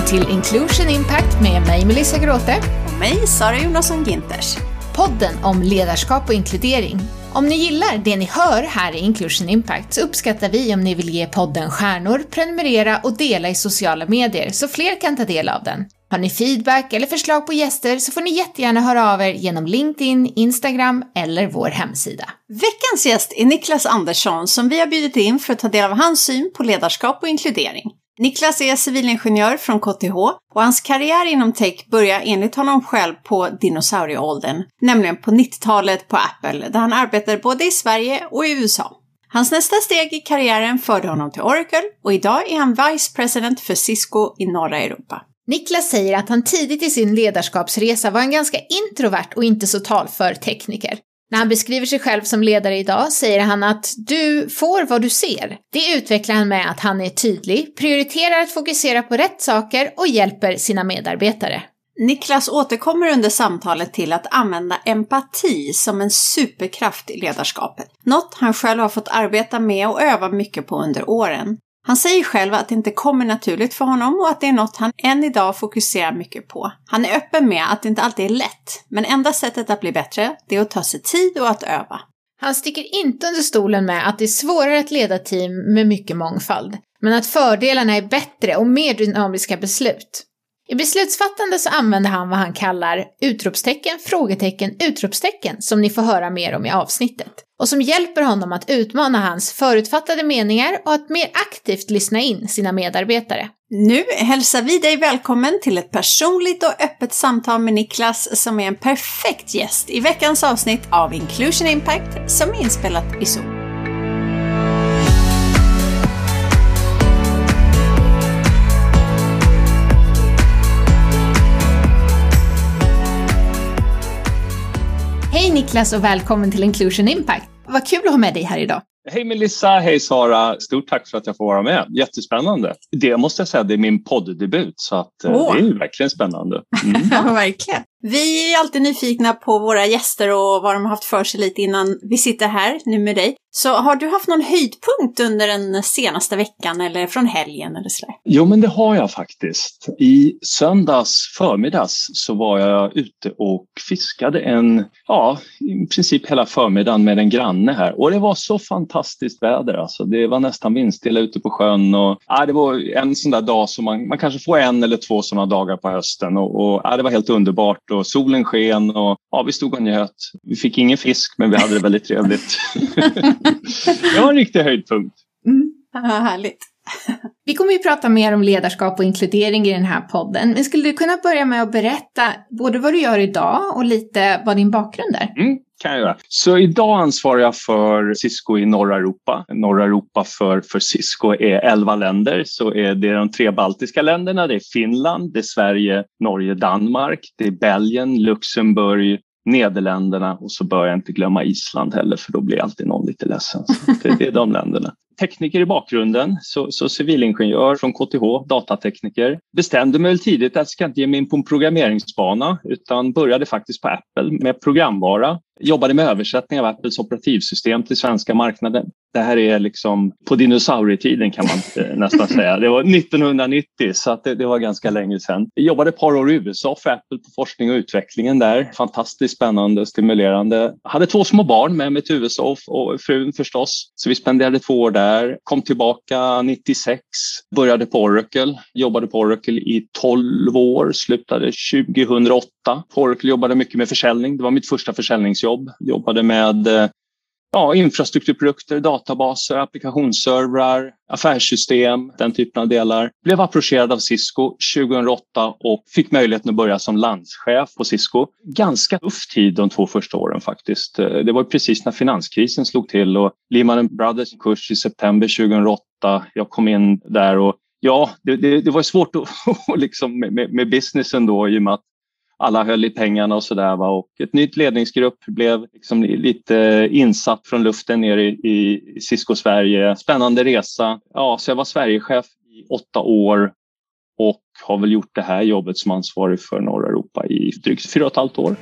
Välkommen till Inclusion Impact med mig Melissa Gråte och mig Sara Jonasson Ginters. Podden om ledarskap och inkludering. Om ni gillar det ni hör här i Inclusion Impact så uppskattar vi om ni vill ge podden stjärnor, prenumerera och dela i sociala medier så fler kan ta del av den. Har ni feedback eller förslag på gäster så får ni jättegärna höra av er genom LinkedIn, Instagram eller vår hemsida. Veckans gäst är Niklas Andersson som vi har bjudit in för att ta del av hans syn på ledarskap och inkludering. Niklas är civilingenjör från KTH och hans karriär inom tech börjar enligt honom själv på dinosaurieåldern, nämligen på 90-talet på Apple, där han arbetade både i Sverige och i USA. Hans nästa steg i karriären förde honom till Oracle och idag är han Vice President för Cisco i norra Europa. Niklas säger att han tidigt i sin ledarskapsresa var en ganska introvert och inte så talför tekniker. När han beskriver sig själv som ledare idag säger han att du får vad du ser. Det utvecklar han med att han är tydlig, prioriterar att fokusera på rätt saker och hjälper sina medarbetare. Niklas återkommer under samtalet till att använda empati som en superkraft i ledarskapet. Något han själv har fått arbeta med och öva mycket på under åren. Han säger själv att det inte kommer naturligt för honom och att det är något han än idag fokuserar mycket på. Han är öppen med att det inte alltid är lätt, men enda sättet att bli bättre, det är att ta sig tid och att öva. Han sticker inte under stolen med att det är svårare att leda team med mycket mångfald, men att fördelarna är bättre och mer dynamiska beslut. I beslutsfattande så använder han vad han kallar utropstecken, frågetecken, utropstecken som ni får höra mer om i avsnittet och som hjälper honom att utmana hans förutfattade meningar och att mer aktivt lyssna in sina medarbetare. Nu hälsar vi dig välkommen till ett personligt och öppet samtal med Niklas som är en perfekt gäst i veckans avsnitt av Inclusion Impact som är inspelat i Zoom. Hej Niklas och välkommen till Inclusion Impact. Vad kul att ha med dig här idag. Hej Melissa, hej Sara. Stort tack för att jag får vara med. Jättespännande. Det måste jag säga, det är min podddebut så att, oh. det är verkligen spännande. Mm. verkligen. Vi är alltid nyfikna på våra gäster och vad de har haft för sig lite innan vi sitter här nu med dig. Så har du haft någon höjdpunkt under den senaste veckan eller från helgen eller sådär? Jo, men det har jag faktiskt. I söndags förmiddags så var jag ute och fiskade en, ja, i princip hela förmiddagen med en granne här och det var så fantastiskt väder alltså. Det var nästan vindstilla ute på sjön och ja, det var en sån där dag som man, man kanske får en eller två sådana dagar på hösten och, och ja, det var helt underbart och solen sken och ja, vi stod och njöt. Vi fick ingen fisk men vi hade det väldigt trevligt. det var en riktig höjdpunkt. Mm, härligt. Vi kommer ju prata mer om ledarskap och inkludering i den här podden, men skulle du kunna börja med att berätta både vad du gör idag och lite vad din bakgrund är? Mm, kan jag göra. Så idag ansvarar jag för Cisco i norra Europa. Norra Europa för, för Cisco är 11 länder, så är det de tre baltiska länderna, det är Finland, det är Sverige, Norge, Danmark, det är Belgien, Luxemburg, Nederländerna och så bör jag inte glömma Island heller för då blir alltid någon lite ledsen. Så det, det är de länderna tekniker i bakgrunden, så, så civilingenjör från KTH, datatekniker. Bestämde mig tidigt att jag ska inte ge mig in på en programmeringsbana utan började faktiskt på Apple med programvara. Jobbade med översättning av Apples operativsystem till svenska marknaden. Det här är liksom på dinosaurietiden kan man eh, nästan säga. Det var 1990 så att det, det, var ganska länge sedan. Jag jobbade ett par år i USA för Apple på forskning och utvecklingen där. Fantastiskt spännande och stimulerande. Hade två små barn med mig till USA och frun förstås. Så vi spenderade två år där. Kom tillbaka 96. Började på Oracle. Jobbade på Oracle i 12 år. Slutade 2008. På Oracle jobbade mycket med försäljning. Det var mitt första försäljningsjobb. Jobbade med eh, ja, infrastrukturprodukter, databaser, applikationsservrar, affärssystem, den typen av delar. Blev approcherad av Cisco 2008 och fick möjligheten att börja som landschef på Cisco. Ganska tuff tid de två första åren faktiskt. Det var precis när finanskrisen slog till och Lehman Brothers kurs i september 2008. Jag kom in där och ja, det, det, det var svårt att, liksom med, med businessen då i och med att alla höll i pengarna och sådär. Och ett nytt ledningsgrupp blev liksom lite insatt från luften ner i, i Cisco Sverige. Spännande resa. Ja, så jag var Sverigechef i åtta år och har väl gjort det här jobbet som ansvarig för norra Europa i drygt fyra och ett halvt år.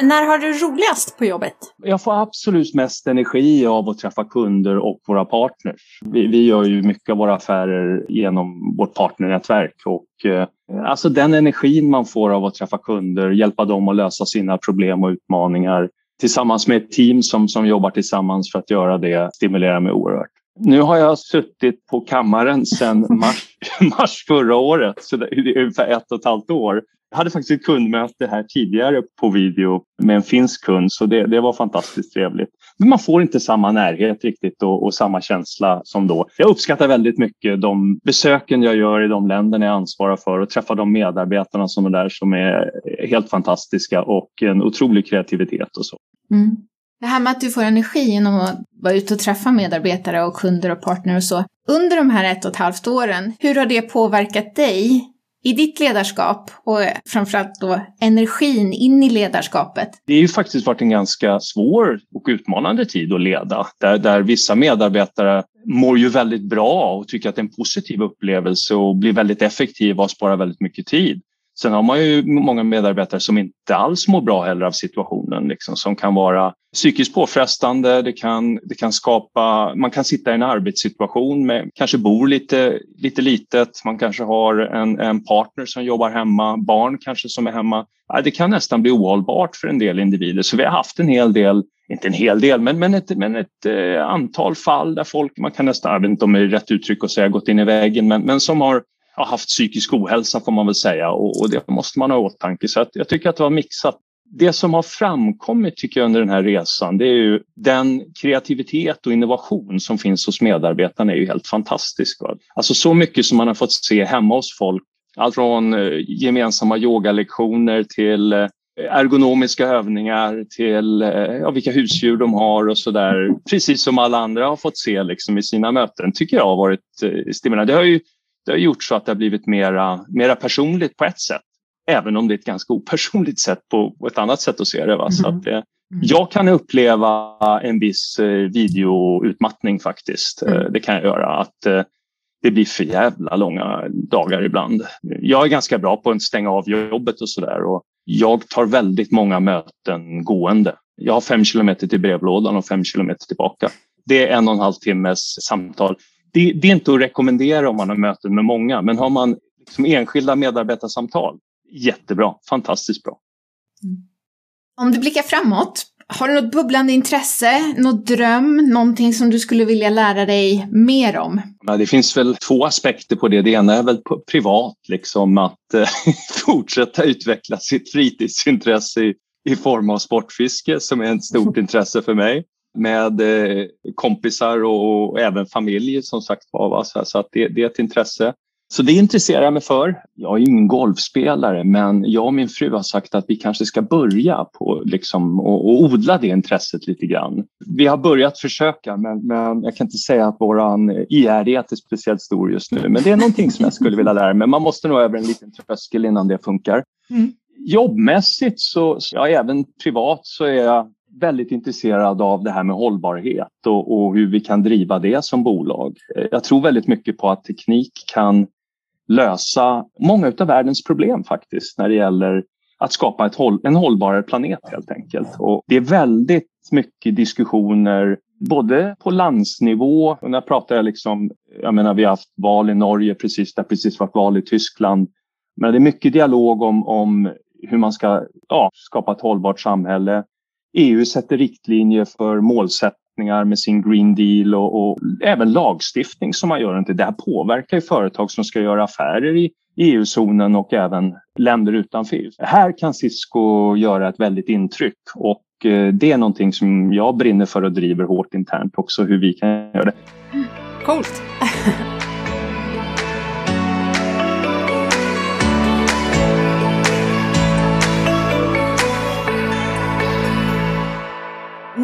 När har du roligast på jobbet? Jag får absolut mest energi av att träffa kunder och våra partners. Vi, vi gör ju mycket av våra affärer genom vårt partnernätverk och eh, alltså den energin man får av att träffa kunder, hjälpa dem att lösa sina problem och utmaningar tillsammans med ett team som, som jobbar tillsammans för att göra det stimulerar mig oerhört. Nu har jag suttit på kammaren sedan mars, mars förra året, så det är ungefär ett och ett halvt år. Jag hade faktiskt ett kundmöte här tidigare på video med en finsk kund så det, det var fantastiskt trevligt. Men man får inte samma närhet riktigt och, och, samma känsla som då. Jag uppskattar väldigt mycket de besöken jag gör i de länderna jag ansvarar för och träffa de medarbetarna som är där som är helt fantastiska och en otrolig kreativitet och så. Mm. Det här med att du får energi genom att vara ute och träffa medarbetare och kunder och partner och så. Under de här ett och ett halvt åren, hur har det påverkat dig i ditt ledarskap och framförallt då energin in i ledarskapet? Det har ju faktiskt varit en ganska svår och utmanande tid att leda där, där vissa medarbetare mår ju väldigt bra och tycker att det är en positiv upplevelse och blir väldigt effektiva och sparar väldigt mycket tid. Sen har man ju många medarbetare som inte alls mår bra heller av situationen, liksom, som kan vara psykiskt påfrestande. Det kan, det kan skapa, man kan sitta i en arbetssituation med, kanske bor lite, lite litet, man kanske har en, en partner som jobbar hemma, barn kanske som är hemma. Det kan nästan bli ohållbart för en del individer. Så vi har haft en hel del, inte en hel del, men, men ett, men ett eh, antal fall där folk, man kan nästan, jag vet inte om det är rätt uttryck att säga gått in i väggen, men, men som har har haft psykisk ohälsa får man väl säga och, och det måste man ha i åtanke. Så att jag tycker att det var mixat. Det som har framkommit tycker jag under den här resan det är ju den kreativitet och innovation som finns hos medarbetarna är ju helt fantastisk. Va? Alltså så mycket som man har fått se hemma hos folk. Allt från eh, gemensamma yogalektioner till eh, ergonomiska övningar till eh, ja, vilka husdjur de har och sådär. Precis som alla andra har fått se liksom, i sina möten tycker jag har varit stimulerande. Det har ju det har gjort så att det har blivit mera, mera personligt på ett sätt. Även om det är ett ganska opersonligt sätt på, på ett annat sätt att se det. Va? Så att mm. jag kan uppleva en viss eh, videoutmattning faktiskt. Eh, mm. Det kan jag göra. Att eh, det blir för jävla långa dagar ibland. Jag är ganska bra på att stänga av jobbet och sådär. Jag tar väldigt många möten gående. Jag har fem kilometer till brevlådan och fem kilometer tillbaka. Det är en och en halv timmes samtal det, det, är inte att rekommendera om man har möten med många, men har man liksom enskilda medarbetarsamtal, jättebra, fantastiskt bra. Mm. Om du blickar framåt, har du något bubblande intresse, något dröm, någonting som du skulle vilja lära dig mer om? Ja, det finns väl två aspekter på det. Det ena är väl privat, liksom att eh, fortsätta utveckla sitt fritidsintresse i, i form av sportfiske som är ett stort intresse för mig med eh, kompisar och, även familj som sagt var. Så, så att det, det, är ett intresse. Så det intresserar jag mig för. Jag är ingen golfspelare men jag och min fru har sagt att vi kanske ska börja på liksom, och, och odla det intresset lite grann. Vi har börjat försöka men, men jag kan inte säga att våran ihärdighet är speciellt stor just nu. Men det är någonting som jag skulle vilja lära mig. Man måste nog över en liten tröskel innan det funkar. Mm. Jobbmässigt så, ja, även privat så är jag väldigt intresserad av det här med hållbarhet och, och, hur vi kan driva det som bolag. Jag tror väldigt mycket på att teknik kan lösa många av världens problem faktiskt när det gäller att skapa ett håll, en hållbarare planet helt enkelt. Och det är väldigt mycket diskussioner både på landsnivå, och när jag pratar jag liksom, jag menar vi har haft val i Norge precis, det har precis varit val i Tyskland. Men det är mycket dialog om, om hur man ska ja, skapa ett hållbart samhälle. EU sätter riktlinjer för målsättningar med sin Green Deal och, och även lagstiftning som man gör inte. Det här påverkar ju företag som ska göra affärer i EU-zonen och även länder utanför EU. Här kan Cisco göra ett väldigt intryck och eh, det är någonting som jag brinner för och driver hårt internt också hur vi kan göra det. Coolt!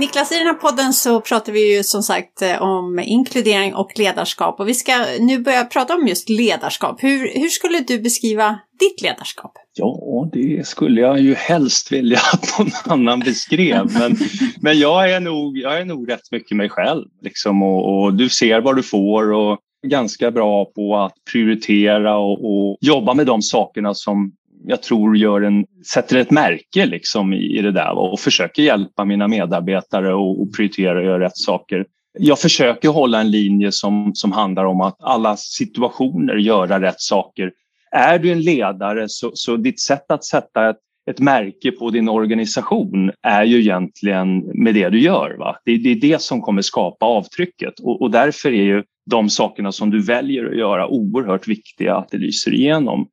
Niklas, i den här podden så pratar vi ju som sagt eh, om inkludering och ledarskap och vi ska nu börja prata om just ledarskap. Hur, hur skulle du beskriva ditt ledarskap? Ja, det skulle jag ju helst vilja att någon annan beskrev. Men, men jag, är nog, jag är nog rätt mycket mig själv. Liksom, och, och du ser vad du får och ganska bra på att prioritera och, och jobba med de sakerna som jag tror gör en, sätter ett märke liksom i, i det där och försöker hjälpa mina medarbetare och, och prioritera och göra rätt saker. Jag försöker hålla en linje som, som handlar om att alla situationer göra rätt saker. Är du en ledare så, så ditt sätt att sätta ett, ett märke på din organisation är ju egentligen med det du gör. Va? Det, det är det som kommer skapa avtrycket och, och därför är ju de sakerna som du väljer att göra oerhört viktiga att det lyser igenom.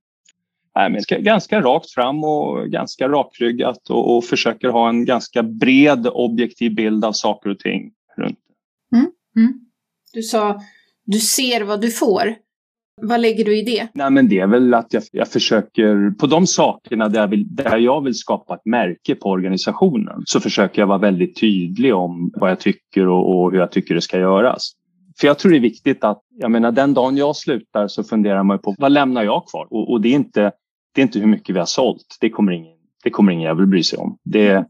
Nej, men ganska rakt fram och ganska rakryggat och, och försöker ha en ganska bred objektiv bild av saker och ting runt mm. Mm. Du sa du ser vad du får. Vad lägger du i det? Nej, men det är väl att jag, jag försöker, på de sakerna där jag, vill, där jag vill skapa ett märke på organisationen så försöker jag vara väldigt tydlig om vad jag tycker och, och hur jag tycker det ska göras. För jag tror det är viktigt att, jag menar den dagen jag slutar så funderar man på vad lämnar jag kvar? Och, och det, är inte, det är inte hur mycket vi har sålt. Det kommer ingen, det kommer ingen jävel bry sig om. Det,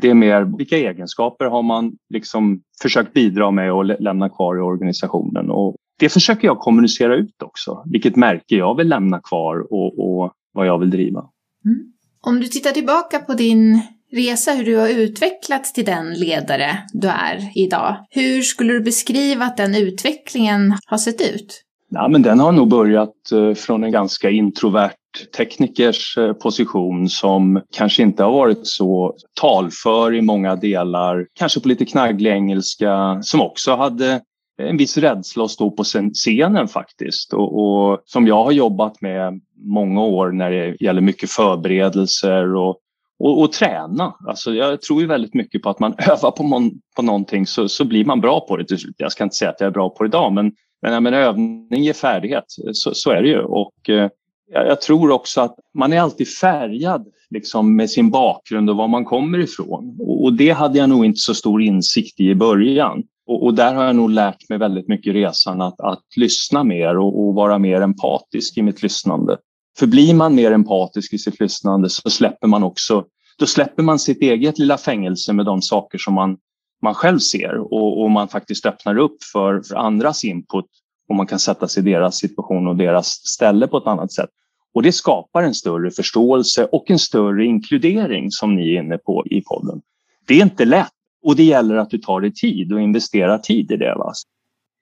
det är mer vilka egenskaper har man liksom försökt bidra med och lämna kvar i organisationen. Och det försöker jag kommunicera ut också. Vilket märke jag vill lämna kvar och, och vad jag vill driva. Mm. Om du tittar tillbaka på din resa, hur du har utvecklats till den ledare du är idag. Hur skulle du beskriva att den utvecklingen har sett ut? Ja, men den har nog börjat eh, från en ganska introvert teknikers eh, position som kanske inte har varit så talför i många delar, kanske på lite knagglig engelska, som också hade eh, en viss rädsla att stå på scenen faktiskt och, och, som jag har jobbat med många år när det gäller mycket förberedelser och och, och, träna. Alltså jag tror ju väldigt mycket på att man övar på, mon, på någonting så, så blir man bra på det till slut. Jag ska inte säga att jag är bra på det idag men, men, men övning ger färdighet. Så, så är det ju. Och, eh, jag tror också att man är alltid färgad liksom, med sin bakgrund och var man kommer ifrån. Och, och det hade jag nog inte så stor insikt i i början. Och, och, där har jag nog lärt mig väldigt mycket i resan att, att lyssna mer och, och vara mer empatisk i mitt lyssnande. För blir man mer empatisk i sitt lyssnande så släpper man också, då släpper man sitt eget lilla fängelse med de saker som man, man själv ser och, och man faktiskt öppnar upp för, för andras input och man kan sätta sig i deras situation och deras ställe på ett annat sätt. Och det skapar en större förståelse och en större inkludering som ni är inne på i podden. Det är inte lätt och det gäller att du tar dig tid och investerar tid i det. Va?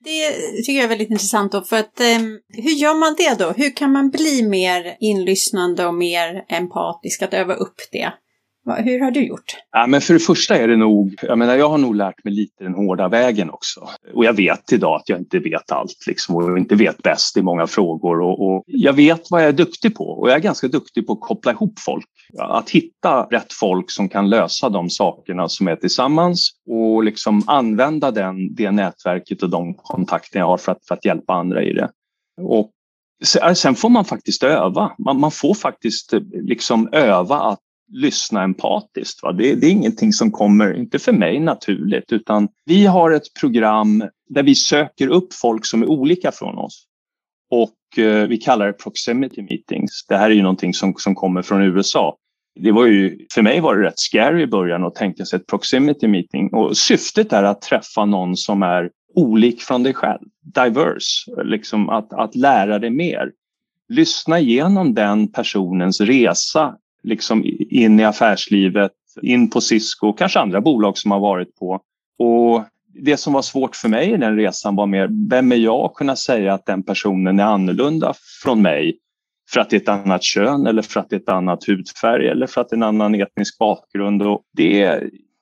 Det tycker jag är väldigt intressant då, för att eh, hur gör man det då? Hur kan man bli mer inlyssnande och mer empatisk, att öva upp det? Hur har du gjort? Ja, men för det första är det nog, jag menar jag har nog lärt mig lite den hårda vägen också. Och jag vet idag att jag inte vet allt liksom, och inte vet bäst i många frågor. Och, och, jag vet vad jag är duktig på och jag är ganska duktig på att koppla ihop folk. Att hitta rätt folk som kan lösa de sakerna som är tillsammans och liksom använda den, det nätverket och de kontakter jag har för att, för att hjälpa andra i det. Och Sen får man faktiskt öva. Man, man får faktiskt eh, liksom öva att lyssna empatiskt. Va? Det, det, är ingenting som kommer, inte för mig naturligt, utan vi har ett program där vi söker upp folk som är olika från oss. Och eh, vi kallar det proximity meetings. Det här är ju någonting som, som kommer från USA. Det var ju, för mig var det rätt scary i början att tänka sig ett proximity meeting. Och syftet är att träffa någon som är olik från dig själv. Diverse, liksom att, att lära dig mer. Lyssna igenom den personens resa liksom in i affärslivet, in på Cisco, och kanske andra bolag som har varit på. Och det som var svårt för mig i den resan var mer, vem är jag att kunna säga att den personen är annorlunda från mig för att det är ett annat kön eller för att det är ett annat hudfärg eller för att det är en annan etnisk bakgrund. Och det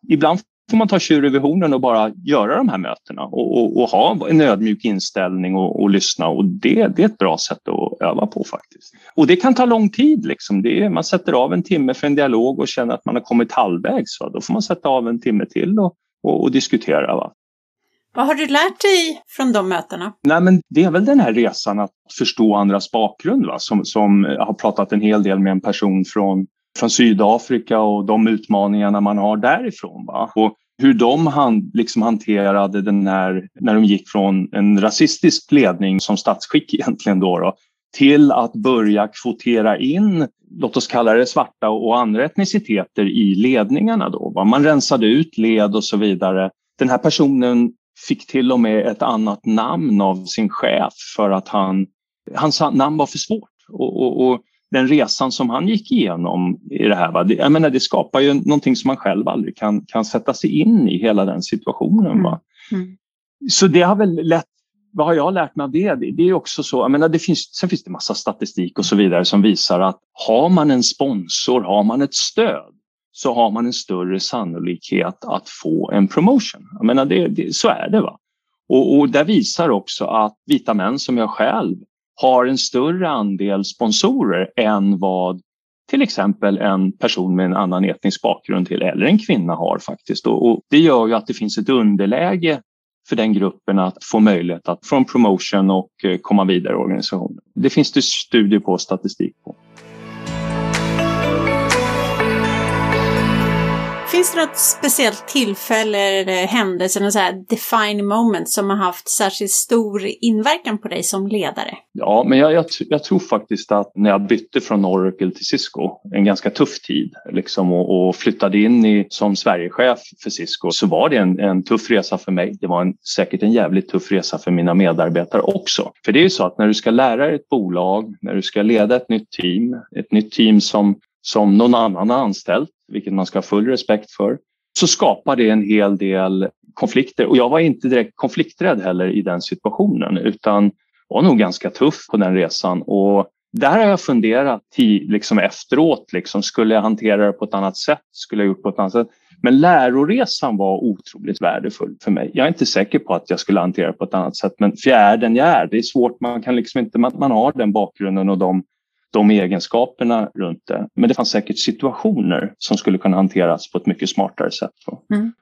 ibland får man ta tjur över hornen och bara göra de här mötena och, och, och ha en ödmjuk inställning och, och lyssna. Och det, det, är ett bra sätt att öva på faktiskt. Och det kan ta lång tid. Liksom. Är, man sätter av en timme för en dialog och känner att man har kommit halvvägs. Va? Då får man sätta av en timme till och, och diskutera. Va? Vad har du lärt dig från de mötena? Nej, men det är väl den här resan att förstå andras bakgrund. Va? Som, som har pratat en hel del med en person från från Sydafrika och de utmaningarna man har därifrån. Va? Och hur de han, liksom hanterade den här, när de gick från en rasistisk ledning som statsskick egentligen då, då till att börja kvotera in, låt oss kalla det svarta och andra etniciteter i ledningarna. Då. Va? Man rensade ut led och så vidare. Den här personen fick till och med ett annat namn av sin chef för att han, hans namn var för svårt. Och, och, och den resan som han gick igenom i det här, va? Det, jag menar, det skapar ju någonting som man själv aldrig kan, kan sätta sig in i, hela den situationen. Va? Mm. Mm. Så det har väl lett vad har jag lärt mig av det? Det är också så, jag menar, det finns, sen finns det massa statistik och så vidare som visar att har man en sponsor, har man ett stöd, så har man en större sannolikhet att få en promotion. Jag menar, det, det, så är det. va. Och, och där visar också att vita män som jag själv har en större andel sponsorer än vad till exempel en person med en annan etnisk bakgrund till eller en kvinna har faktiskt. Och, det gör ju att det finns ett underläge för den gruppen att få möjlighet att få en promotion och eh, komma vidare i organisationen. Det finns det studier på och statistik på. Finns det något speciellt tillfälle eller händelse, något så här define moment som har haft särskilt stor inverkan på dig som ledare? Ja, men jag, jag, jag tror faktiskt att när jag bytte från Oracle till Cisco, en ganska tuff tid, liksom, och, och flyttade in i, som Sverigechef för Cisco, så var det en, en tuff resa för mig. Det var en, säkert en jävligt tuff resa för mina medarbetare också. För det är ju så att när du ska lära dig ett bolag, när du ska leda ett nytt team, ett nytt team som som någon annan har anställt, vilket man ska ha full respekt för, så skapar det en hel del konflikter. Och jag var inte direkt konflikträdd heller i den situationen utan var nog ganska tuff på den resan. Och där har jag funderat liksom efteråt, liksom, skulle jag hantera det på ett annat sätt? Skulle jag gjort på ett annat sätt? Men läroresan var otroligt värdefull för mig. Jag är inte säker på att jag skulle hantera det på ett annat sätt, men fjärden jag är. Det är svårt, man kan liksom inte, man, man har den bakgrunden och de de egenskaperna runt det. Men det fanns säkert situationer som skulle kunna hanteras på ett mycket smartare sätt. Mm.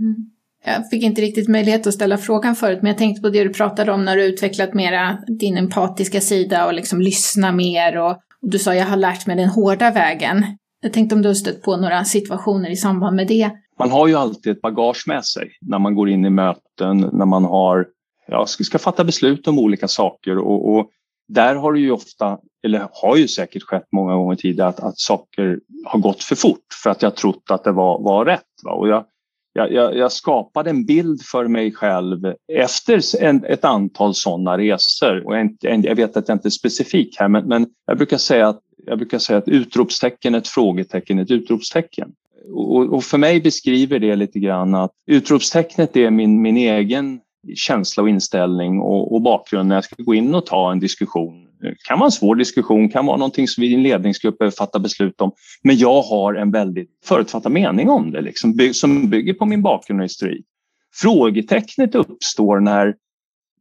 Mm. Jag fick inte riktigt möjlighet att ställa frågan förut, men jag tänkte på det du pratade om när du utvecklat mera din empatiska sida och liksom lyssna mer och, och du sa jag har lärt mig den hårda vägen. Jag tänkte om du har stött på några situationer i samband med det? Man har ju alltid ett bagage med sig när man går in i möten, när man har, ja, ska, ska fatta beslut om olika saker och, och där har det ju ofta, eller har ju säkert skett många gånger tidigare, att, att saker har gått för fort för att jag trott att det var, var rätt. Va? Och jag, jag, jag, skapade en bild för mig själv efter en, ett antal sådana resor. Och jag, jag, vet att jag inte är specifik här, men, men jag, brukar säga att, jag brukar säga att utropstecken, ett frågetecken, ett utropstecken. Och, och, för mig beskriver det lite grann att utropstecknet är min, min egen känsla och inställning och, och bakgrund när jag ska gå in och ta en diskussion. Det kan vara en svår diskussion, kan vara någonting som vi i en ledningsgrupp behöver fatta beslut om. Men jag har en väldigt förutfattad mening om det liksom, som bygger på min bakgrund och historik. Frågetecknet uppstår när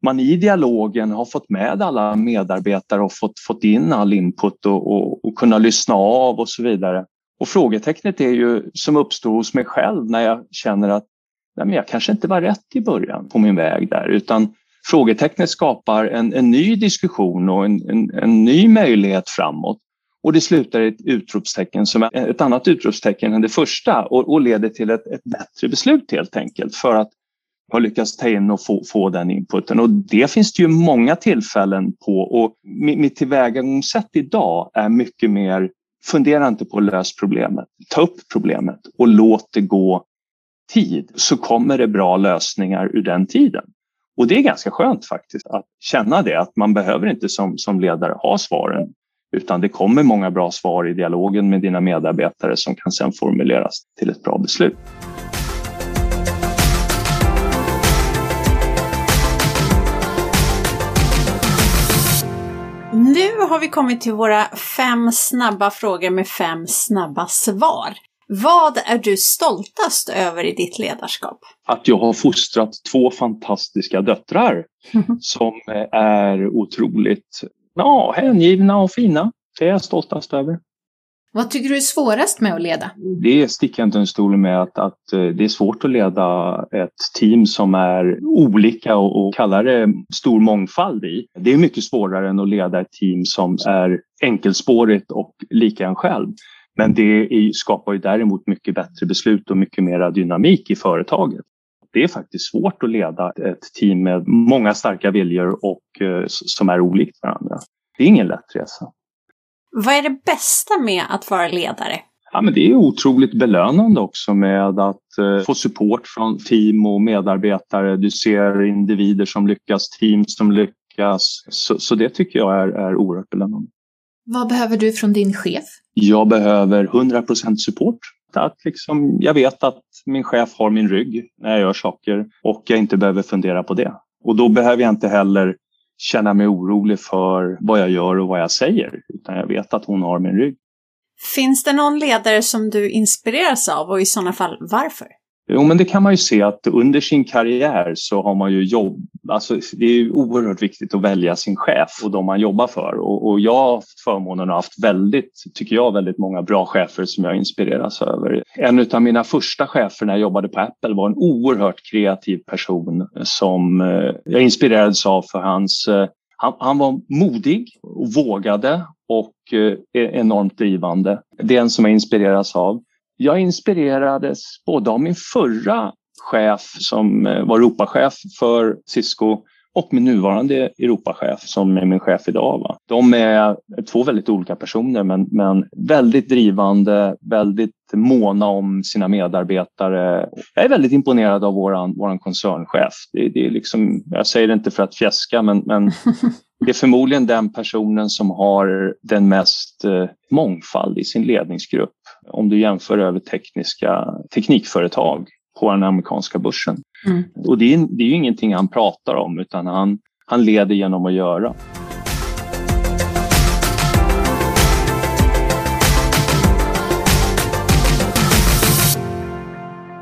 man i dialogen har fått med alla medarbetare och fått, fått in all input och, och, och kunna lyssna av och så vidare. Och frågetecknet är ju som uppstår hos mig själv när jag känner att nej, men jag kanske inte var rätt i början på min väg där utan frågetecknet skapar en, en ny diskussion och en, en, en, ny möjlighet framåt. Och det slutar i ett utropstecken som är ett annat utropstecken än det första och, och leder till ett, ett, bättre beslut helt enkelt för att ha lyckats ta in och få, få den inputen. Och det finns det ju många tillfällen på och mitt tillvägagångssätt idag är mycket mer fundera inte på att lösa problemet. Ta upp problemet och låt det gå tid så kommer det bra lösningar ur den tiden. Och det är ganska skönt faktiskt att känna det, att man behöver inte som, som ledare ha svaren utan det kommer många bra svar i dialogen med dina medarbetare som kan sedan formuleras till ett bra beslut. Nu har vi kommit till våra fem snabba frågor med fem snabba svar. Vad är du stoltast över i ditt ledarskap? Att jag har fostrat två fantastiska döttrar som är otroligt ja, hängivna och fina. Det är jag stoltast över. Vad tycker du är svårast med att leda? Det sticker jag inte en stol med att, att eh, det är svårt att leda ett team som är olika och, och kallar det stor mångfald i. Det är mycket svårare än att leda ett team som är enkelspårigt och lika en själv. Men det skapar ju däremot mycket bättre beslut och mycket mera dynamik i företaget. Det är faktiskt svårt att leda ett team med många starka viljor och eh, som är olikt varandra. Det är ingen lätt resa. Vad är det bästa med att vara ledare? Ja, men det är otroligt belönande också med att eh, få support från team och medarbetare. Du ser individer som lyckas, team som lyckas. Så, så det tycker jag är, är oerhört belönande. Vad behöver du från din chef? Jag behöver 100% support. Att liksom, jag vet att min chef har min rygg när jag gör saker och jag inte behöver fundera på det. Och då behöver jag inte heller känna mig orolig för vad jag gör och vad jag säger, utan jag vet att hon har min rygg. Finns det någon ledare som du inspireras av och i sådana fall varför? Jo, men det kan man ju se att under sin karriär så har man ju jobb. Alltså, det är ju oerhört viktigt att välja sin chef och de man jobbar för. Och, och jag har haft förmånen att ha haft väldigt, tycker jag, väldigt många bra chefer som jag inspireras över. En av mina första chefer när jag jobbade på Apple var en oerhört kreativ person som eh, jag inspirerades av för hans eh, han, han, var modig och vågade och eh, e-, enormt drivande. Det är en som jag inspireras av jag inspirerades både av min förra chef som eh, var Europachef för Cisco och min nuvarande Europachef som är min chef idag. Va? De är två väldigt olika personer men, men väldigt drivande, väldigt måna om sina medarbetare. Jag är väldigt imponerad av våran, våran koncernchef. Det, det är liksom, jag säger det inte för att fjäska men, men det är förmodligen den personen som har den mest eh, mångfald i sin ledningsgrupp om du jämför över tekniska teknikföretag på den amerikanska börsen. Mm. Och det är, det är ju ingenting han pratar om utan han, han leder genom att göra.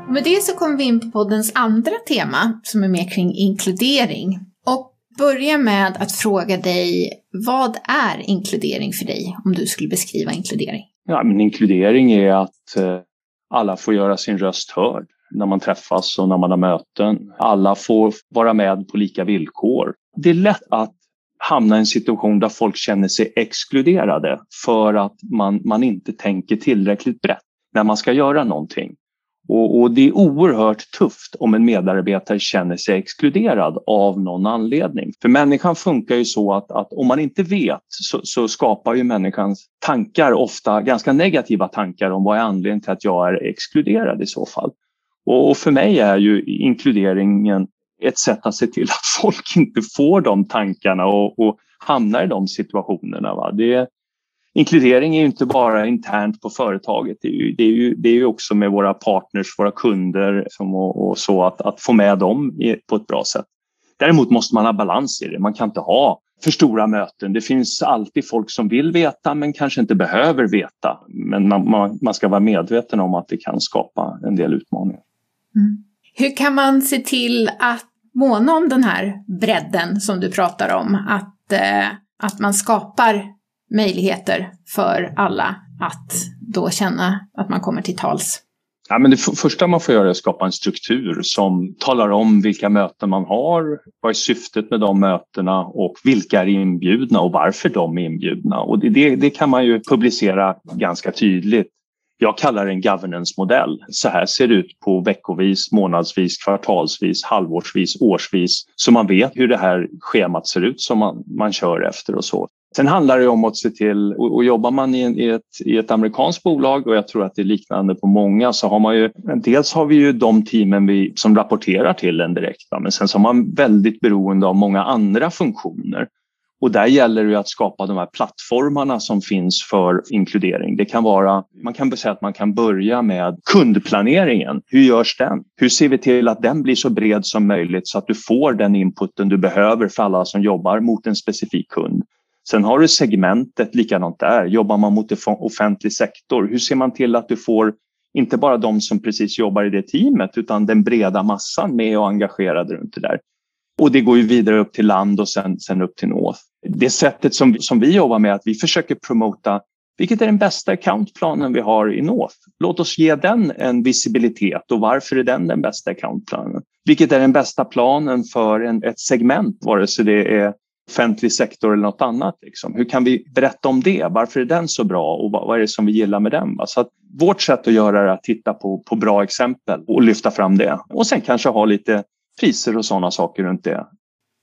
Med det så kommer vi in på poddens andra tema som är mer kring inkludering. Och börja med att fråga dig, vad är inkludering för dig om du skulle beskriva inkludering? Ja, men inkludering är att eh, alla får göra sin röst hörd när man träffas och när man har möten. Alla får vara med på lika villkor. Det är lätt att hamna i en situation där folk känner sig exkluderade för att man, man inte tänker tillräckligt brett när man ska göra någonting. Och, och, det är oerhört tufft om en medarbetare känner sig exkluderad av någon anledning. För människan funkar ju så att, att om man inte vet så, så, skapar ju människans tankar ofta ganska negativa tankar om vad är anledningen till att jag är exkluderad i så fall. Och, och för mig är ju inkluderingen ett sätt att se till att folk inte får de tankarna och, och hamnar i de situationerna. Va? Det, inkludering är ju inte bara internt på företaget. Det är ju, det är ju, det är ju också med våra partners, våra kunder och, och så att, att få med dem i, på ett bra sätt. Däremot måste man ha balans i det. Man kan inte ha för stora möten. Det finns alltid folk som vill veta men kanske inte behöver veta. Men man, man, man ska vara medveten om att det kan skapa en del utmaningar. Mm. Hur kan man se till att måna om den här bredden som du pratar om? Att, eh, att man skapar möjligheter för alla att då känna att man kommer till tals? Ja, men det första man får göra är att skapa en struktur som talar om vilka möten man har, vad är syftet med de mötena och vilka är inbjudna och varför de är inbjudna. Och det, det, det kan man ju publicera ganska tydligt. Jag kallar det en governance-modell. Så här ser det ut på veckovis, månadsvis, kvartalsvis, halvårsvis, årsvis. Så man vet hur det här schemat ser ut som man, man kör efter och så. Sen handlar det om att se till, och, och jobbar man i, en, i, ett, i ett amerikanskt bolag och jag tror att det är liknande på många så har man ju, dels har vi ju de teamen vi, som rapporterar till en direkt, va? men sen så har man väldigt beroende av många andra funktioner. Och där gäller det att skapa de här plattformarna som finns för inkludering. Det kan vara, man kan säga att man kan börja med kundplaneringen. Hur görs den? Hur ser vi till att den blir så bred som möjligt så att du får den inputen du behöver för alla som jobbar mot en specifik kund? Sen har du segmentet likadant där. Jobbar man mot offentlig sektor, hur ser man till att du får inte bara de som precis jobbar i det teamet utan den breda massan med och engagerade runt det där. Och det går ju vidare upp till land och sen, sen upp till North. Det sättet som, som vi jobbar med är att vi försöker promota vilket är den bästa accountplanen vi har i North? Låt oss ge den en visibilitet och varför är den den bästa accountplanen? Vilket är den bästa planen för en, ett segment, vare sig det är offentlig sektor eller något annat. Liksom. Hur kan vi berätta om det? Varför är den så bra och vad, vad är det som vi gillar med den? Va? Så att vårt sätt att göra det är att titta på, på bra exempel och lyfta fram det. Och sen kanske ha lite priser och sådana saker runt det.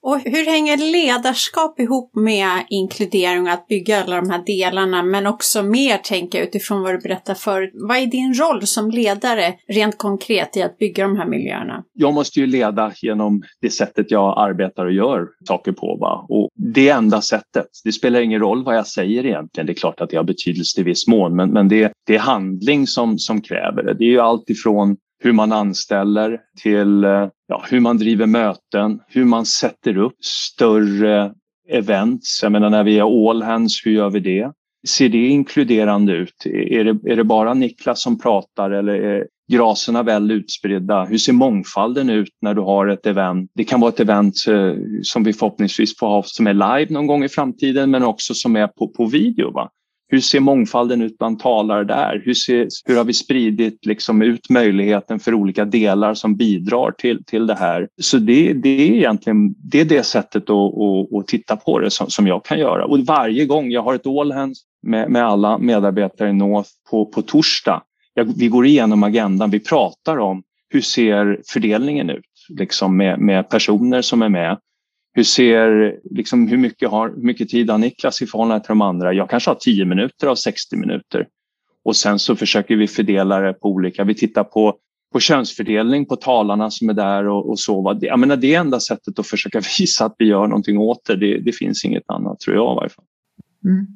Och hur hänger ledarskap ihop med inkludering och att bygga alla de här delarna, men också mer tänka utifrån vad du berättar förut. Vad är din roll som ledare rent konkret i att bygga de här miljöerna? Jag måste ju leda genom det sättet jag arbetar och gör saker på. Va? Och det enda sättet. Det spelar ingen roll vad jag säger egentligen. Det är klart att det har betydelse i viss mån, men, men det, det är handling som, som kräver det. Det är ju allt ifrån hur man anställer till eh, ja, hur man driver möten, hur man sätter upp större events. Jag menar när vi är all hands, hur gör vi det? Ser det inkluderande ut? Är det, är det bara Niklas som pratar eller är graserna väl utspridda? Hur ser mångfalden ut när du har ett event? Det kan vara ett event eh, som vi förhoppningsvis får ha som är live någon gång i framtiden men också som är på, på video. Va? Hur ser mångfalden ut bland talare där? Hur, ser, hur har vi spridit liksom ut möjligheten för olika delar som bidrar till, till det här? Så det, det är egentligen det, är det sättet att, att, att titta på det som, som jag kan göra. Och varje gång jag har ett all hands med, med alla medarbetare i North på, på torsdag. Jag, vi går igenom agendan, vi pratar om hur ser fördelningen ut liksom med, med personer som är med. Hur, ser, liksom, hur, mycket har, hur mycket tid har Niklas i förhållande till de andra? Jag kanske har 10 minuter av 60 minuter. Och sen så försöker vi fördela det på olika. Vi tittar på, på könsfördelning på talarna som är där och, och så. Jag menar, det är enda sättet att försöka visa att vi gör någonting åt det. Det, det finns inget annat tror jag i varje fall. Mm.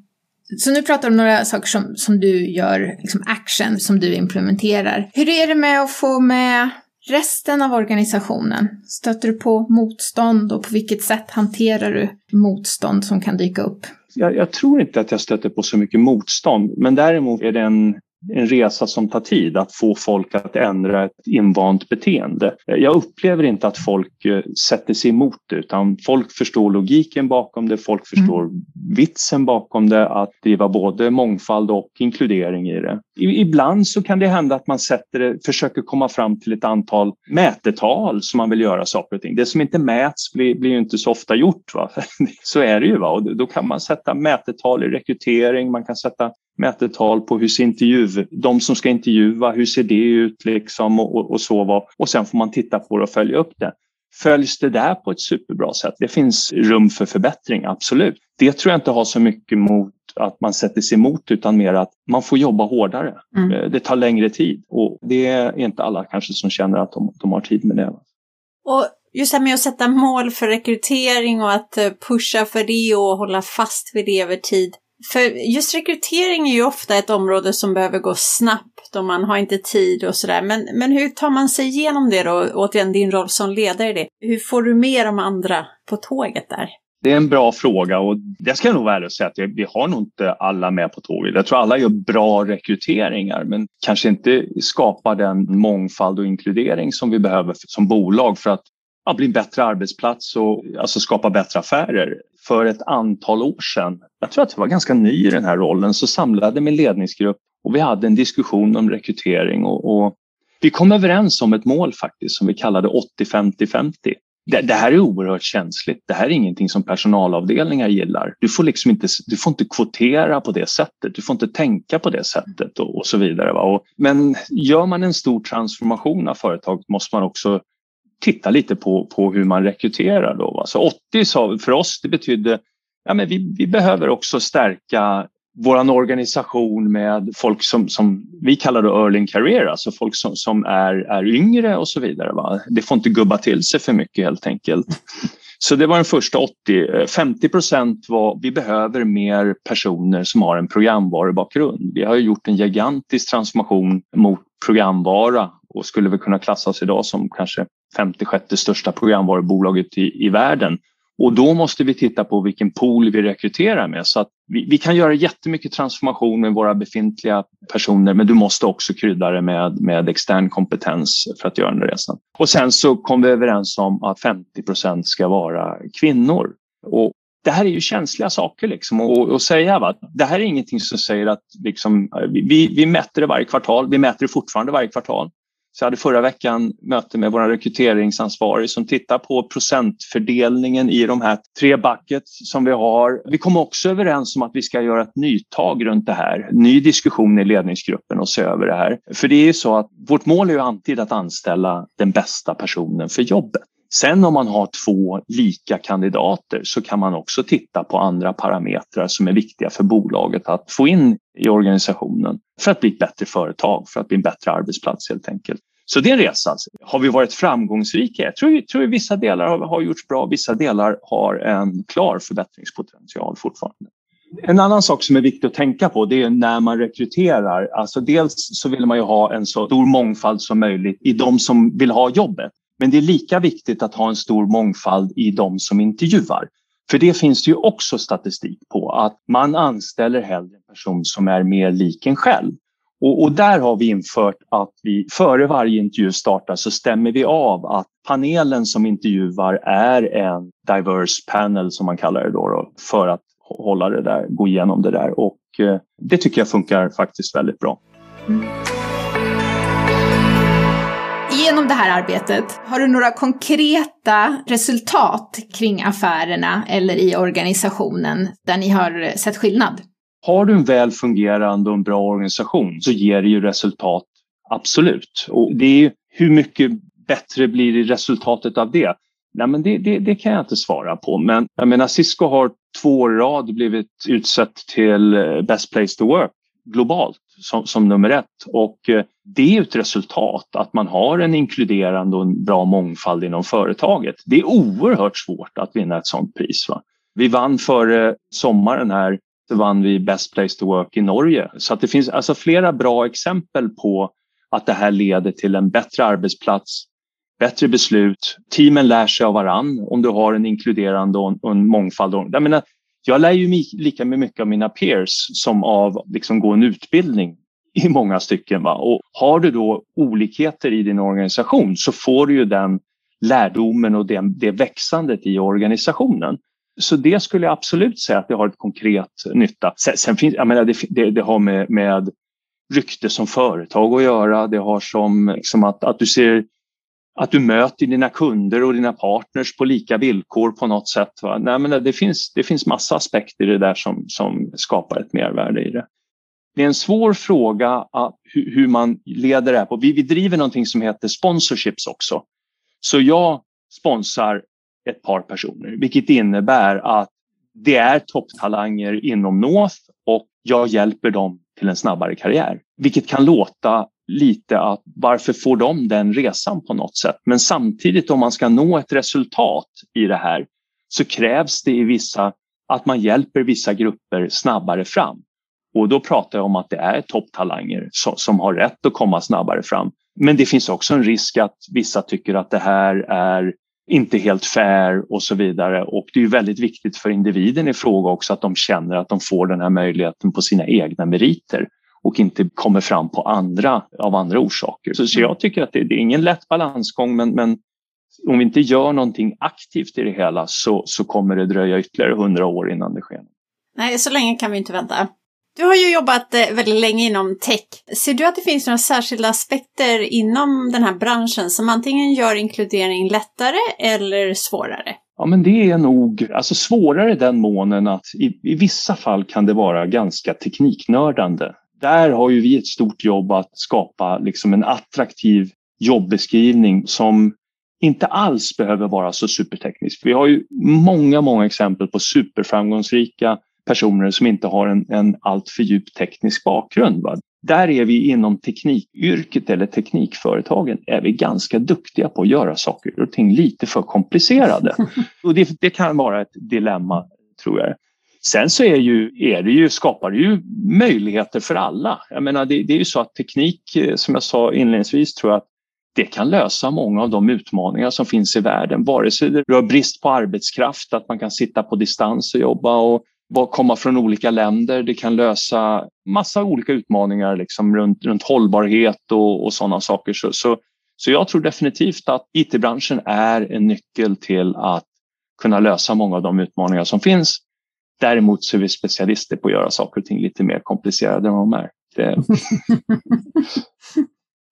Så nu pratar du om några saker som, som du gör, liksom action som du implementerar. Hur är det med att få med resten av organisationen? Stöter du på motstånd och på vilket sätt hanterar du motstånd som kan dyka upp? Jag, jag tror inte att jag stöter på så mycket motstånd, men däremot är det en en resa som tar tid att få folk att ändra ett invant beteende. Jag upplever inte att folk eh, sätter sig emot det utan folk förstår logiken bakom det, folk mm. förstår mm. vitsen bakom det, att driva både mångfald och inkludering i det. Ibland så kan det hända att man sätter det, försöker komma fram till ett antal mätetal som man vill göra saker och ting. Det som inte mäts blir, blir ju inte så ofta gjort. Va? Så är det ju. Va? Och då kan man sätta mätetal i rekrytering, man kan sätta mätetal på hur ser intervju, de som ska intervjua, hur ser det ut liksom och, och så. Och sen får man titta på det och följa upp det. Följs det där på ett superbra sätt? Det finns rum för förbättring, absolut. Det tror jag inte har så mycket mot att man sätter sig emot utan mer att man får jobba hårdare. Mm. Eh, det tar längre tid och det är inte alla kanske som känner att de, de har tid med det. Och just det här med att sätta mål för rekrytering och att eh, pusha för det och hålla fast vid det över tid. För just rekrytering är ju ofta ett område som behöver gå snabbt och man har inte tid och sådär. Men, men hur tar man sig igenom det då? Återigen din roll som ledare i det. Hur får du med de andra på tåget där? Det är en bra fråga och det ska jag nog vara ärlig och säga att vi har nog inte alla med på tåget. Jag tror alla gör bra rekryteringar men kanske inte skapar den mångfald och inkludering som vi behöver som bolag för att ja, bli en bättre arbetsplats och alltså skapa bättre affärer. För ett antal år sedan, jag tror att jag var ganska ny i den här rollen, så samlade min ledningsgrupp och vi hade en diskussion om rekrytering och, och vi kom överens om ett mål faktiskt som vi kallade 80-50-50. Det, det, här är oerhört känsligt. Det här är ingenting som personalavdelningar gillar. Du får liksom inte, du får inte kvotera på det sättet. Du får inte tänka på det sättet och, och så vidare. Va? Och, men gör man en stor transformation av företaget måste man också titta lite på, på hur man rekryterar. Då, va? Så 80 sa, för oss det betydde ja, men vi, vi behöver också stärka vår organisation med folk som, som vi kallar då early career, alltså folk som, som är, är yngre och så vidare. Va? Det får inte gubba till sig för mycket helt enkelt. Så det var den första 80. 50 eh, procent var vi behöver mer personer som har en programvarubakgrund. Vi har gjort en gigantisk transformation mot programvara och skulle väl kunna klassas idag som kanske 56 största programvarubolaget i, i världen. Och då måste vi titta på vilken pool vi rekryterar med. Så att vi, vi, kan göra jättemycket transformation med våra befintliga personer men du måste också krydda det med, med extern kompetens för att göra den resan. Och sen så kom vi överens om att 50 ska vara kvinnor. Och det här är ju känsliga saker liksom att säga. Va? Det här är ingenting som säger att liksom, vi, vi mäter det varje kvartal. Vi mäter det fortfarande varje kvartal. Så jag hade förra veckan möte med vår rekryteringsansvarig som tittar på procentfördelningen i de här tre buckets som vi har. Vi kom också överens om att vi ska göra ett nytag runt det här. Ny diskussion i ledningsgruppen och se över det här. För det är ju så att vårt mål är ju alltid att anställa den bästa personen för jobbet. Sen om man har två lika kandidater så kan man också titta på andra parametrar som är viktiga för bolaget att få in i organisationen för att bli ett bättre företag, för att bli en bättre arbetsplats helt enkelt. Så det är en resa. Alltså. Har vi varit framgångsrika? Jag tror, tror vissa delar har, har gjorts bra, vissa delar har en klar förbättringspotential fortfarande. En annan sak som är viktig att tänka på det är när man rekryterar. Alltså dels så vill man ju ha en så stor mångfald som möjligt i de som vill ha jobbet. Men det är lika viktigt att ha en stor mångfald i de som intervjuar. För det finns det ju också statistik på att man anställer hellre en person som är mer lik en själv. Och, och, där har vi infört att vi före varje intervju startar så stämmer vi av att panelen som intervjuar är en diverse panel som man kallar det då, då för att hålla det där, gå igenom det där och eh, det tycker jag funkar faktiskt väldigt bra. Mm. Genom det här arbetet, har du några konkreta resultat kring affärerna eller i organisationen där ni har sett skillnad? Har du en väl fungerande och en bra organisation så ger det ju resultat, absolut. Och det är hur mycket bättre blir resultatet av det? Nej, men det, det, det, kan jag inte svara på. Men jag menar, Cisco har två år i rad blivit utsett till eh, Best Place to Work globalt som, som nummer ett. Och eh, det är ett resultat att man har en inkluderande och en bra mångfald inom företaget. Det är oerhört svårt att vinna ett sådant pris. Va? Vi vann före sommaren här så vann vi Best Place to Work i Norge. Så att det finns alltså flera bra exempel på att det här leder till en bättre arbetsplats, bättre beslut. Teamen lär sig av varann om du har en inkluderande och en mångfald. Jag, menar, jag lär ju lika mycket av mina peers som av liksom gå en utbildning i många stycken. Va? Och har du då olikheter i din organisation så får du ju den lärdomen och det, det växandet i organisationen. Så det skulle jag absolut säga att det har ett konkret nytta. Sen, sen finns, jag menar, det, det, det har med, med rykte som företag att göra. Det har som liksom att, att du ser att du möter dina kunder och dina partners på lika villkor på något sätt. Va? Nej, men det, finns, det finns massa aspekter i det där som, som skapar ett mervärde i det. Det är en svår fråga att, hur, hur man leder det här på. Vi, vi driver någonting som heter sponsorships också. Så jag sponsrar ett par personer, vilket innebär att det är topptalanger inom North och jag hjälper dem till en snabbare karriär. Vilket kan låta lite att varför får de den resan på något sätt? Men samtidigt om man ska nå ett resultat i det här så krävs det i vissa att man hjälper vissa grupper snabbare fram. Och då pratar jag om att det är topptalanger som, har rätt att komma snabbare fram. Men det finns också en risk att vissa tycker att det här är inte helt fair och så vidare. Och det är väldigt viktigt för individen i fråga också att de känner att de får den här möjligheten på sina egna meriter och inte kommer fram på andra av andra orsaker. Så, så jag tycker att det, det, är ingen lätt balansgång men, men om vi inte gör någonting aktivt i det hela så, så kommer det dröja ytterligare hundra år innan det sker. Nej, så länge kan vi inte vänta. Du har ju jobbat eh, väldigt länge inom tech. Ser du att det finns några särskilda aspekter inom den här branschen som antingen gör inkludering lättare eller svårare? Ja, men det är nog alltså svårare den månen att i, i vissa fall kan det vara ganska tekniknördande. Där har ju vi ett stort jobb att skapa liksom en attraktiv jobbeskrivning som inte alls behöver vara så superteknisk. Vi har ju många, många exempel på superframgångsrika personer som inte har en, en alltför djup teknisk bakgrund. Va? Där är vi inom teknikyrket eller teknikföretagen är vi ganska duktiga på att göra saker och ting lite för komplicerade. Och det, det kan vara ett dilemma tror jag. Sen så är, ju, är det ju, skapar det ju möjligheter för alla. Jag menar, det, det är ju så att teknik, eh, som jag sa inledningsvis, tror jag att det kan lösa många av de utmaningar som finns i världen. Vare sig det rör brist på arbetskraft, att man kan sitta på distans och jobba och komma från olika länder. Det kan lösa massa olika utmaningar liksom runt, runt hållbarhet och, och sådana saker. Så, så, så jag tror definitivt att IT-branschen är en nyckel till att kunna lösa många av de utmaningar som finns. Däremot så är vi specialister på att göra saker och ting lite mer komplicerade än vad de är. Det...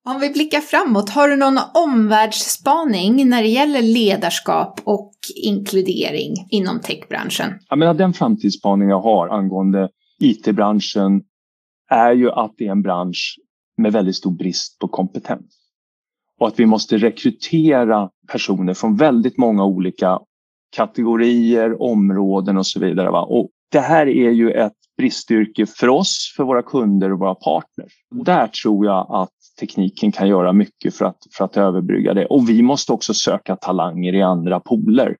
Om vi blickar framåt, har du någon omvärldsspaning när det gäller ledarskap och inkludering inom techbranschen? Jag menar, den framtidsspaning jag har angående IT-branschen är ju att det är en bransch med väldigt stor brist på kompetens. och att vi måste rekrytera personer från väldigt många olika kategorier, områden och så vidare. Va? Och det här är ju ett bristyrke för oss, för våra kunder och våra partners. Där tror jag att tekniken kan göra mycket för att, för att överbrygga det. Och vi måste också söka talanger i andra poler.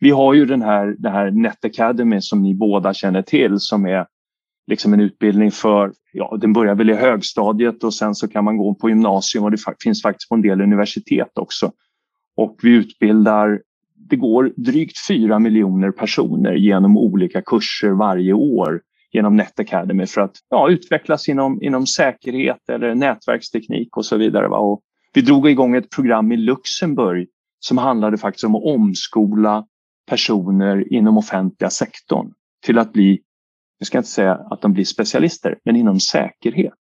Vi har ju den här, den här Net Academy som ni båda känner till som är liksom en utbildning för, ja den börjar väl i högstadiet och sen så kan man gå på gymnasium och det finns faktiskt på en del universitet också. Och vi utbildar, det går drygt fyra miljoner personer genom olika kurser varje år genom Net Academy för att ja, utvecklas inom, inom säkerhet eller nätverksteknik och så vidare. Va? Och vi drog igång ett program i Luxemburg som handlade faktiskt om att omskola personer inom offentliga sektorn till att bli, jag ska inte säga att de blir specialister, men inom säkerhet.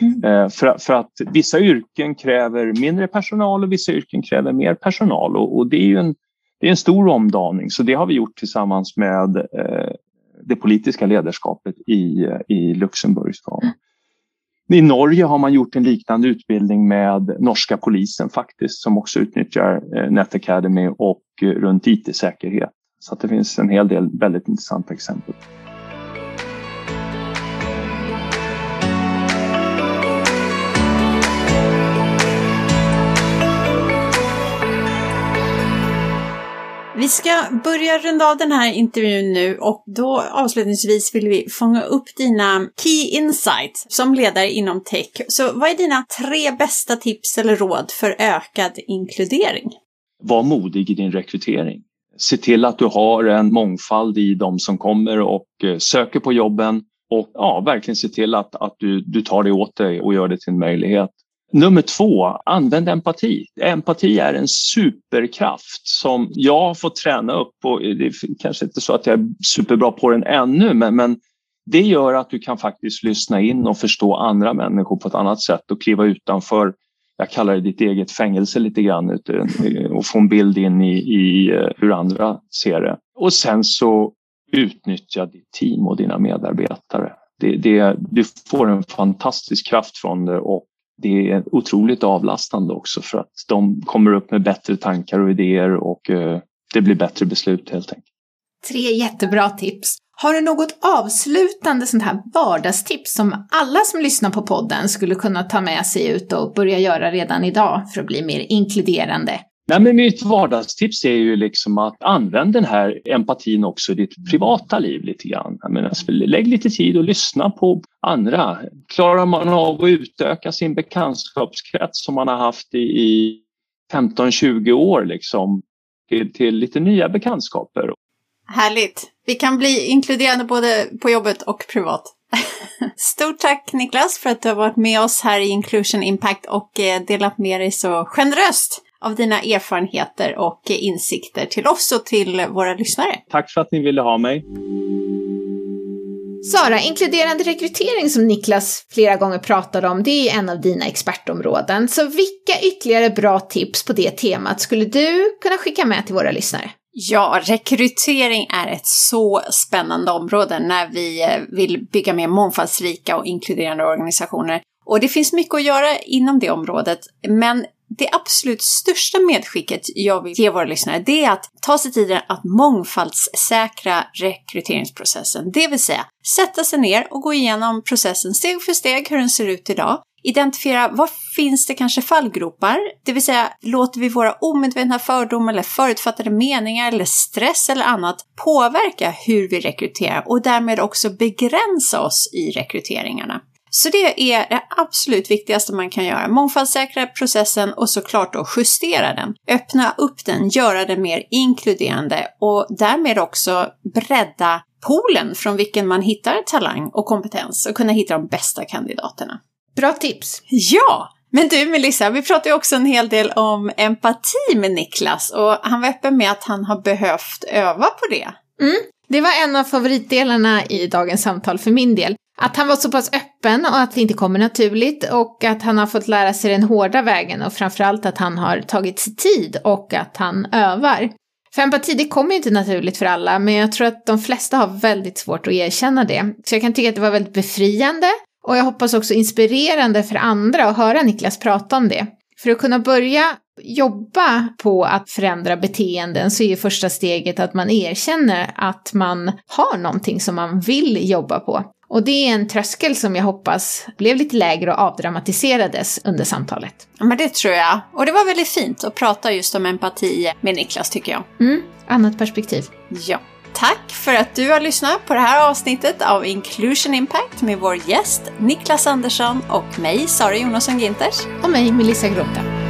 Mm. För, för, att vissa yrken kräver mindre personal och vissa yrken kräver mer personal och, och det är ju en, det är en stor omdaning så det har vi gjort tillsammans med eh, det politiska ledarskapet i, i Luxemburg. Mm. I Norge har man gjort en liknande utbildning med norska polisen faktiskt som också utnyttjar eh, Net Academy och eh, runt IT-säkerhet. Så att det finns en hel del väldigt intressanta exempel. Vi ska börja runda av den här intervjun nu och då avslutningsvis vill vi fånga upp dina key insights som ledare inom tech. Så vad är dina tre bästa tips eller råd för ökad inkludering? Var modig i din rekrytering. Se till att du har en mångfald i de som kommer och eh, söker på jobben och ja, verkligen se till att, att du, du tar det åt dig och gör det till en möjlighet. Nummer två, använd empati. Empati är en superkraft som jag har fått träna upp och det är kanske inte så att jag är superbra på den ännu men, men det gör att du kan faktiskt lyssna in och förstå andra människor på ett annat sätt och kliva utanför, jag kallar det ditt eget fängelse lite grann och få en bild in i, i hur andra ser det. Och sen så utnyttja ditt team och dina medarbetare. Det, det, du får en fantastisk kraft från det och det är otroligt avlastande också för att de kommer upp med bättre tankar och idéer och eh, det blir bättre beslut helt enkelt. Tre jättebra tips. Har du något avslutande sånt här vardagstips som alla som lyssnar på podden skulle kunna ta med sig ut och börja göra redan idag för att bli mer inkluderande? Nej, men mitt vardagstips är ju liksom att använda den här empatin också i ditt privata liv lite grann. Jag menar, lägg lite tid och lyssna på andra. Klarar man av att utöka sin bekantskapskrets som man har haft i, i 15-20 år liksom, till, till lite nya bekantskaper? Härligt! Vi kan bli inkluderande både på jobbet och privat. Stort tack Niklas för att du har varit med oss här i Inclusion Impact och eh, delat med dig så generöst av dina erfarenheter och insikter till oss och till våra lyssnare. Tack för att ni ville ha mig. Sara, inkluderande rekrytering som Niklas flera gånger pratade om, det är en av dina expertområden. Så vilka ytterligare bra tips på det temat skulle du kunna skicka med till våra lyssnare? Ja, rekrytering är ett så spännande område när vi eh, vill bygga mer mångfaldsrika och inkluderande organisationer. Och det finns mycket att göra inom det området, men det absolut största medskicket jag vill ge våra lyssnare, det är att ta sig tiden att mångfaldssäkra rekryteringsprocessen. Det vill säga, sätta sig ner och gå igenom processen steg för steg, hur den ser ut idag. Identifiera var finns det kanske fallgropar? Det vill säga, låter vi våra omedvetna fördomar eller förutfattade meningar eller stress eller annat påverka hur vi rekryterar och därmed också begränsa oss i rekryteringarna? Så det är det absolut viktigaste man kan göra. Mångfaldssäkra processen och såklart då justera den. Öppna upp den, göra den mer inkluderande och därmed också bredda poolen från vilken man hittar talang och kompetens och kunna hitta de bästa kandidaterna. Bra tips! Ja! Men du Melissa, vi pratade ju också en hel del om empati med Niklas och han var öppen med att han har behövt öva på det. Mm, det var en av favoritdelarna i dagens samtal för min del. Att han var så pass öppen och att det inte kommer naturligt och att han har fått lära sig den hårda vägen och framförallt att han har tagit sig tid och att han övar. För empati, det kommer ju inte naturligt för alla, men jag tror att de flesta har väldigt svårt att erkänna det. Så jag kan tycka att det var väldigt befriande och jag hoppas också inspirerande för andra att höra Niklas prata om det. För att kunna börja jobba på att förändra beteenden så är ju första steget att man erkänner att man har någonting som man vill jobba på. Och det är en tröskel som jag hoppas blev lite lägre och avdramatiserades under samtalet. Ja, men det tror jag. Och det var väldigt fint att prata just om empati med Niklas tycker jag. Mm, annat perspektiv. Ja. Tack för att du har lyssnat på det här avsnittet av Inclusion Impact med vår gäst Niklas Andersson och mig, Sara Jonasson Ginters. Och mig, Melissa Groth.